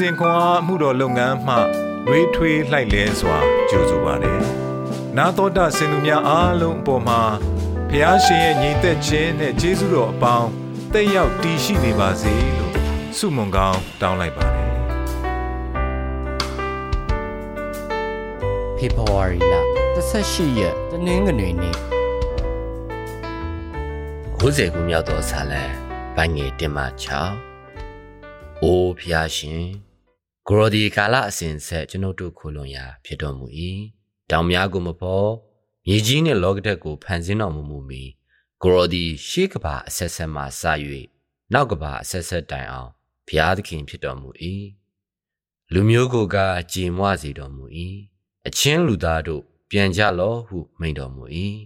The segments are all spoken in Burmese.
စဉ်ခွန်အားမှုတော်လုပ်ငန်းမှရွေးထွေးလှိုက်လဲစွာကြိုဆိုပါတယ်။နာတော်တာစင်သူများအားလုံးအပေါ်မှာဖះရှင်ရဲ့ညီသက်ခြင်းနဲ့ကျေးဇူးတော်အပေါင်းတက်ရောက်တည်ရှိနေပါစေလို့ဆုမွန်ကောင်းတောင်းလိုက်ပါတယ်။ February လ18ရက်တနင်္ဂနွေနေ့90ခုမြောက်သောဇာလံပိုင်းငယ်တင်မှ6အိုးဖျားရှင် ဂရောဒီကာလအစဉ်ဆက်ကျွန်ုပ်တို့ခိုလွန်ရာဖြစ်တော်မူ၏တောင်များကိုမပေါ်မြေကြီးနှင့်လောကဓာတ်ကိုဖန်ဆင်းတော်မူမူမီဂရောဒီရှေးကဘာအဆက်ဆက်မှစ၍နောက်ကဘာအဆက်ဆက်တိုင်အောင်ဘုရားသခင်ဖြစ်တော်မူ၏လူမျိုးကိုကကြည်မွစေတော်မူ၏အချင်းလူသားတို့ပြန်ကြလောဟုမိန်တော်မူ၏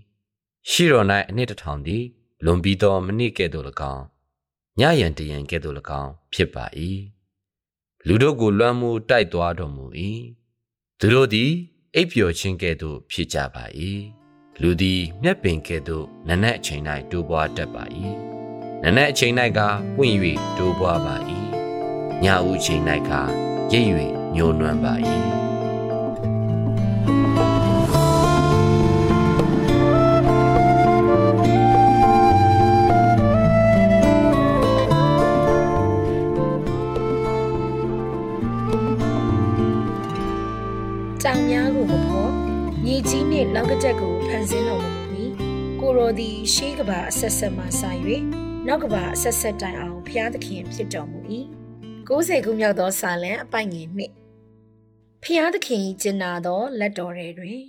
ရှိတော်၌အနှစ်တစ်ထောင်သည်လွန်ပြီးသောမနစ်ကဲ့သို့၎င်းညယံတယံကဲ့သို့၎င်းဖြစ်ပါ၏ လူတို့ကိုလွှမ်းမိုးတိုက်သွားတော်မူ၏သူတို့သည်အိပ်ပျော်ခြင်းကဲ့သို့ဖြစ်ကြပါ၏လူသည်မျက်ပင်ကဲ့သို့နနက်အချိန်၌တိုးပွားတတ်ပါ၏နနက်အချိန်၌ကပွင့်၍တိုးပွားပါ၏ညဦးအချိန်၌ကရိပ်၍ညှိုးနွမ်းပါ၏ တောင်များကိုမဖော်မြေကြီးနှင့်လောက်ကတက်ကိုဖန်ဆင်းတော်မူမီကိုရောသည်ရှေးကဘာအဆက်ဆက်မှစ၍နောက်ကဘာအဆက်ဆက်တိုင်အောင်ဖျားသခင်ဖြစ်တော်မူ၏90ခုမြောက်သောစာလံအပိုင်ငယ်နှင့်ဖျားသခင်ကျင်နာသောလက်တော်ထဲတွင်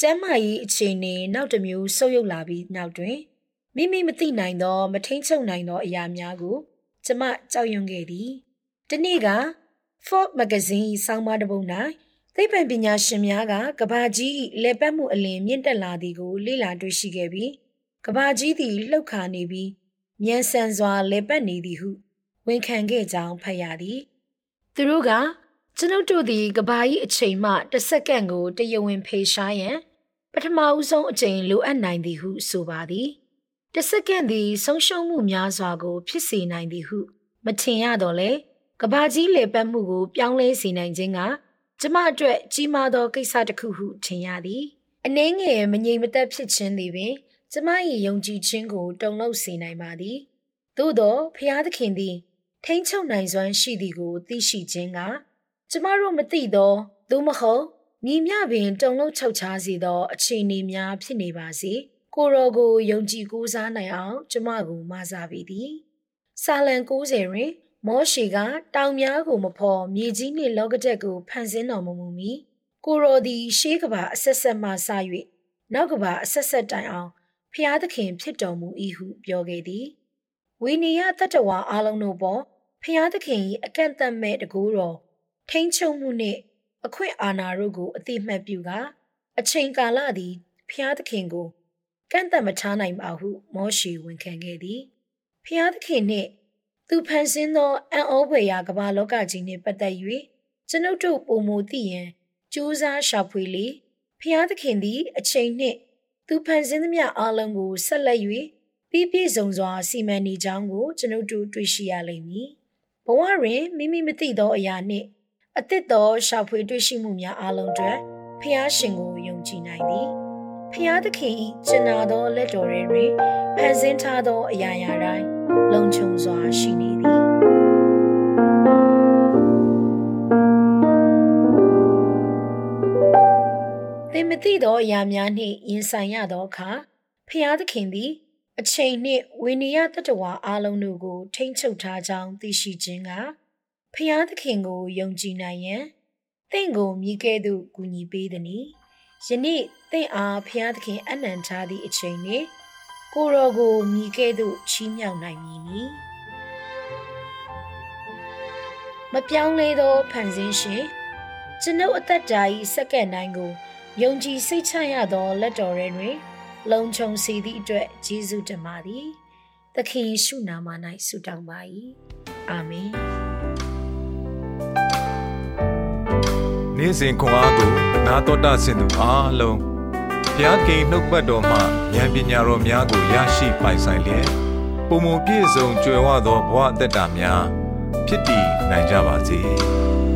ကျမ်းမာရေးအခြေအနေနောက်တစ်မျိုးဆုပ်ယုပ်လာပြီးနောက်တွင်မိမိမသိနိုင်သော မထိန်ချုပ်နိုင်သောအရာများကို ကျမကြောက်ရွံ့ခဲ့သည်ဒီနေ့က Ford Magazine စောင်းပါတစ်ပုဒ်၌ သိပ္ပံပညာရှင်များကကဘာကြီးလေပတ်မှုအလင်းမြင့်တက်လာသည်ကို လေ့လာတွေ့ရှိခဲ့ပြီးကဘာကြီးသည်လှုပ်ခါနေပြီးမြန်ဆန်စွာလေပတ်နေသည်ဟုဝန်ခံခဲ့ကြောင်းဖတ်ရသည်သူတို့ကကျွန်ုပ်တို့သည်ကဘာကြီးအချိန်မှတစ်စက္ကန့်ကိုတရဝင်ဖေရှားရန်ပထမဦးဆုံးအချိန်လိုအပ်နိုင်သည်ဟုဆိုပါသည်တစ်စက္ကန့်သည်ဆုံးရှုံးမှုများစွာကို ဖြစ်စေနိုင်သည်ဟု မထင်ရတော့လေကဘာကြီးလေပတ်မှုကို ပြောင်းလဲစေနိုင်ခြင်းက ကျမအတွက်ကြီးမားသောကိစ္စတစ်ခုဟုထင်ရသည်အနှင်းငယ်မငြိမ်မသက်ဖြစ်ခြင်းသည်ပင် ကျမ၏ယုံကြည်ခြင်းကိုတုန်လှုပ်စေနိုင်ပါသည်သို့သောဖျားသခင်သည် ထိမ့်ချုပ်နိုင်စွမ်းရှိသည်ကို သိရှိခြင်းကကျမတို့မသိသောသို့မဟုတ်မြည်မြပင်တုန်လှုပ်ချုပ်ချားစေသော အခြေအနေများဖြစ်နေပါစေကိုရောကိုယုံကြည်ကိုးစားနိုင်အောင် ကျမကိုမဆာပေသည်စာလံ90တွင် မောရှေကတောင်များကိုမဖော်မြေကြီးနှင့်လောကတက်ကိုဖန်ဆင်းတော်မမူမီကိုရောသည်ရှေးကဘာအဆက်ဆက်မှစ၍နောက်ကဘာအဆက်ဆက်တိုင်အောင်ဖျားသခင်ဖြစ်တော်မူ၏ဟုပြောခဲ့သည်ဝိနည်းတတ္တဝါအလုံးတို့ပေါ်ဖျားသခင်၏အကန့်အသတ်မဲ့တကူတော်ထိန်ချုံမှုနှင့်အခွင့်အာဏာတို့ကိုအတိမတ်ပြုကအချိန်ကာလသည်ဖျားသခင်ကိုကန့်သက်မထားနိုင်ပါဟုမောရှေဝန်ခံခဲ့သည်ဖျားသခင်နှင့် သူဖန်ဆင်းသောအံ့ဩဖွယ်ရာကမ္ဘာလောကကြီးနှင့်ပတ်သက်၍ကျွန်ုပ်တို့ပုံမူသိရန်ကြိုးစားရှာဖွေလေဖျားသခင်သည် အချိန်နှင့်သူဖန်ဆင်းသမျှအလုံးကိုဆက်လက်၍ပြီးပြည့်စုံစွာစီမံနေကြောင်းကိုကျွန်ုပ်တို့တွေ့ရှိရလိမ့်မည်ဘဝတွင်မိမိမသိသောအရာနှင့်အသစ်သောရှာဖွေတွေ့ရှိမှုများအလုံးတွေဖျားရှင်ကိုယုံကြည်နိုင်သည်ဖျားသခင်၏ကျင်နာသောလက်တော်တွင်ဖန်ဆင်းထားသောအရာရာတိုင်း လုံခြုံစွာရှိနေသည်သင်မသိသောအရာများနှင့်ရင်ဆိုင်ရသောအခါဖျားသခင်သည် အချိန်နှင့်ဝိနည်းတတဝါအလုံးတို့ကို ထိမ့်ချုပ်ထားကြောင်းသိရှိခြင်းကဖျားသခင်ကိုယုံကြည်နိုင်ရန်သင်ကိုမြည်ကဲ့သို့ကူညီပေးသည်။ယနေ့သင်အားဖျားသခင်အနံထားသည့်အချိန်နှင့် ကိုရောကိုမြည်ကဲ့သို့ချီးမြှောက်နိုင်မည်နီမပြောင်းလဲသောဖန်ဆင်းရှင်ကျွန်ုပ်အသက်တာ၏စက္ကန့်တိုင်းကိုယုံကြည်စိတ်ချရသောလက်တော်ထဲတွင် လုံခြုံစေသည့်အတွက်ယေရှုတင်ပါသည်သခင်ယေရှုနာမ၌ဆုတောင်းပါ၏အာမင်နေ့စဉ်ခွန်အားကိုနာတော်တာဆင်သူအားလုံး ဘုရားခင်နှုတ်ပတ်တော်မှဉာဏ်ပညာတော်များကိုရရှိပိုင်ဆိုင်လျက်ပုံမပြည့်စုံကြွယ်ဝသောဘဝအသက်တာများဖြစ်တည်နိုင်ကြပါစေ။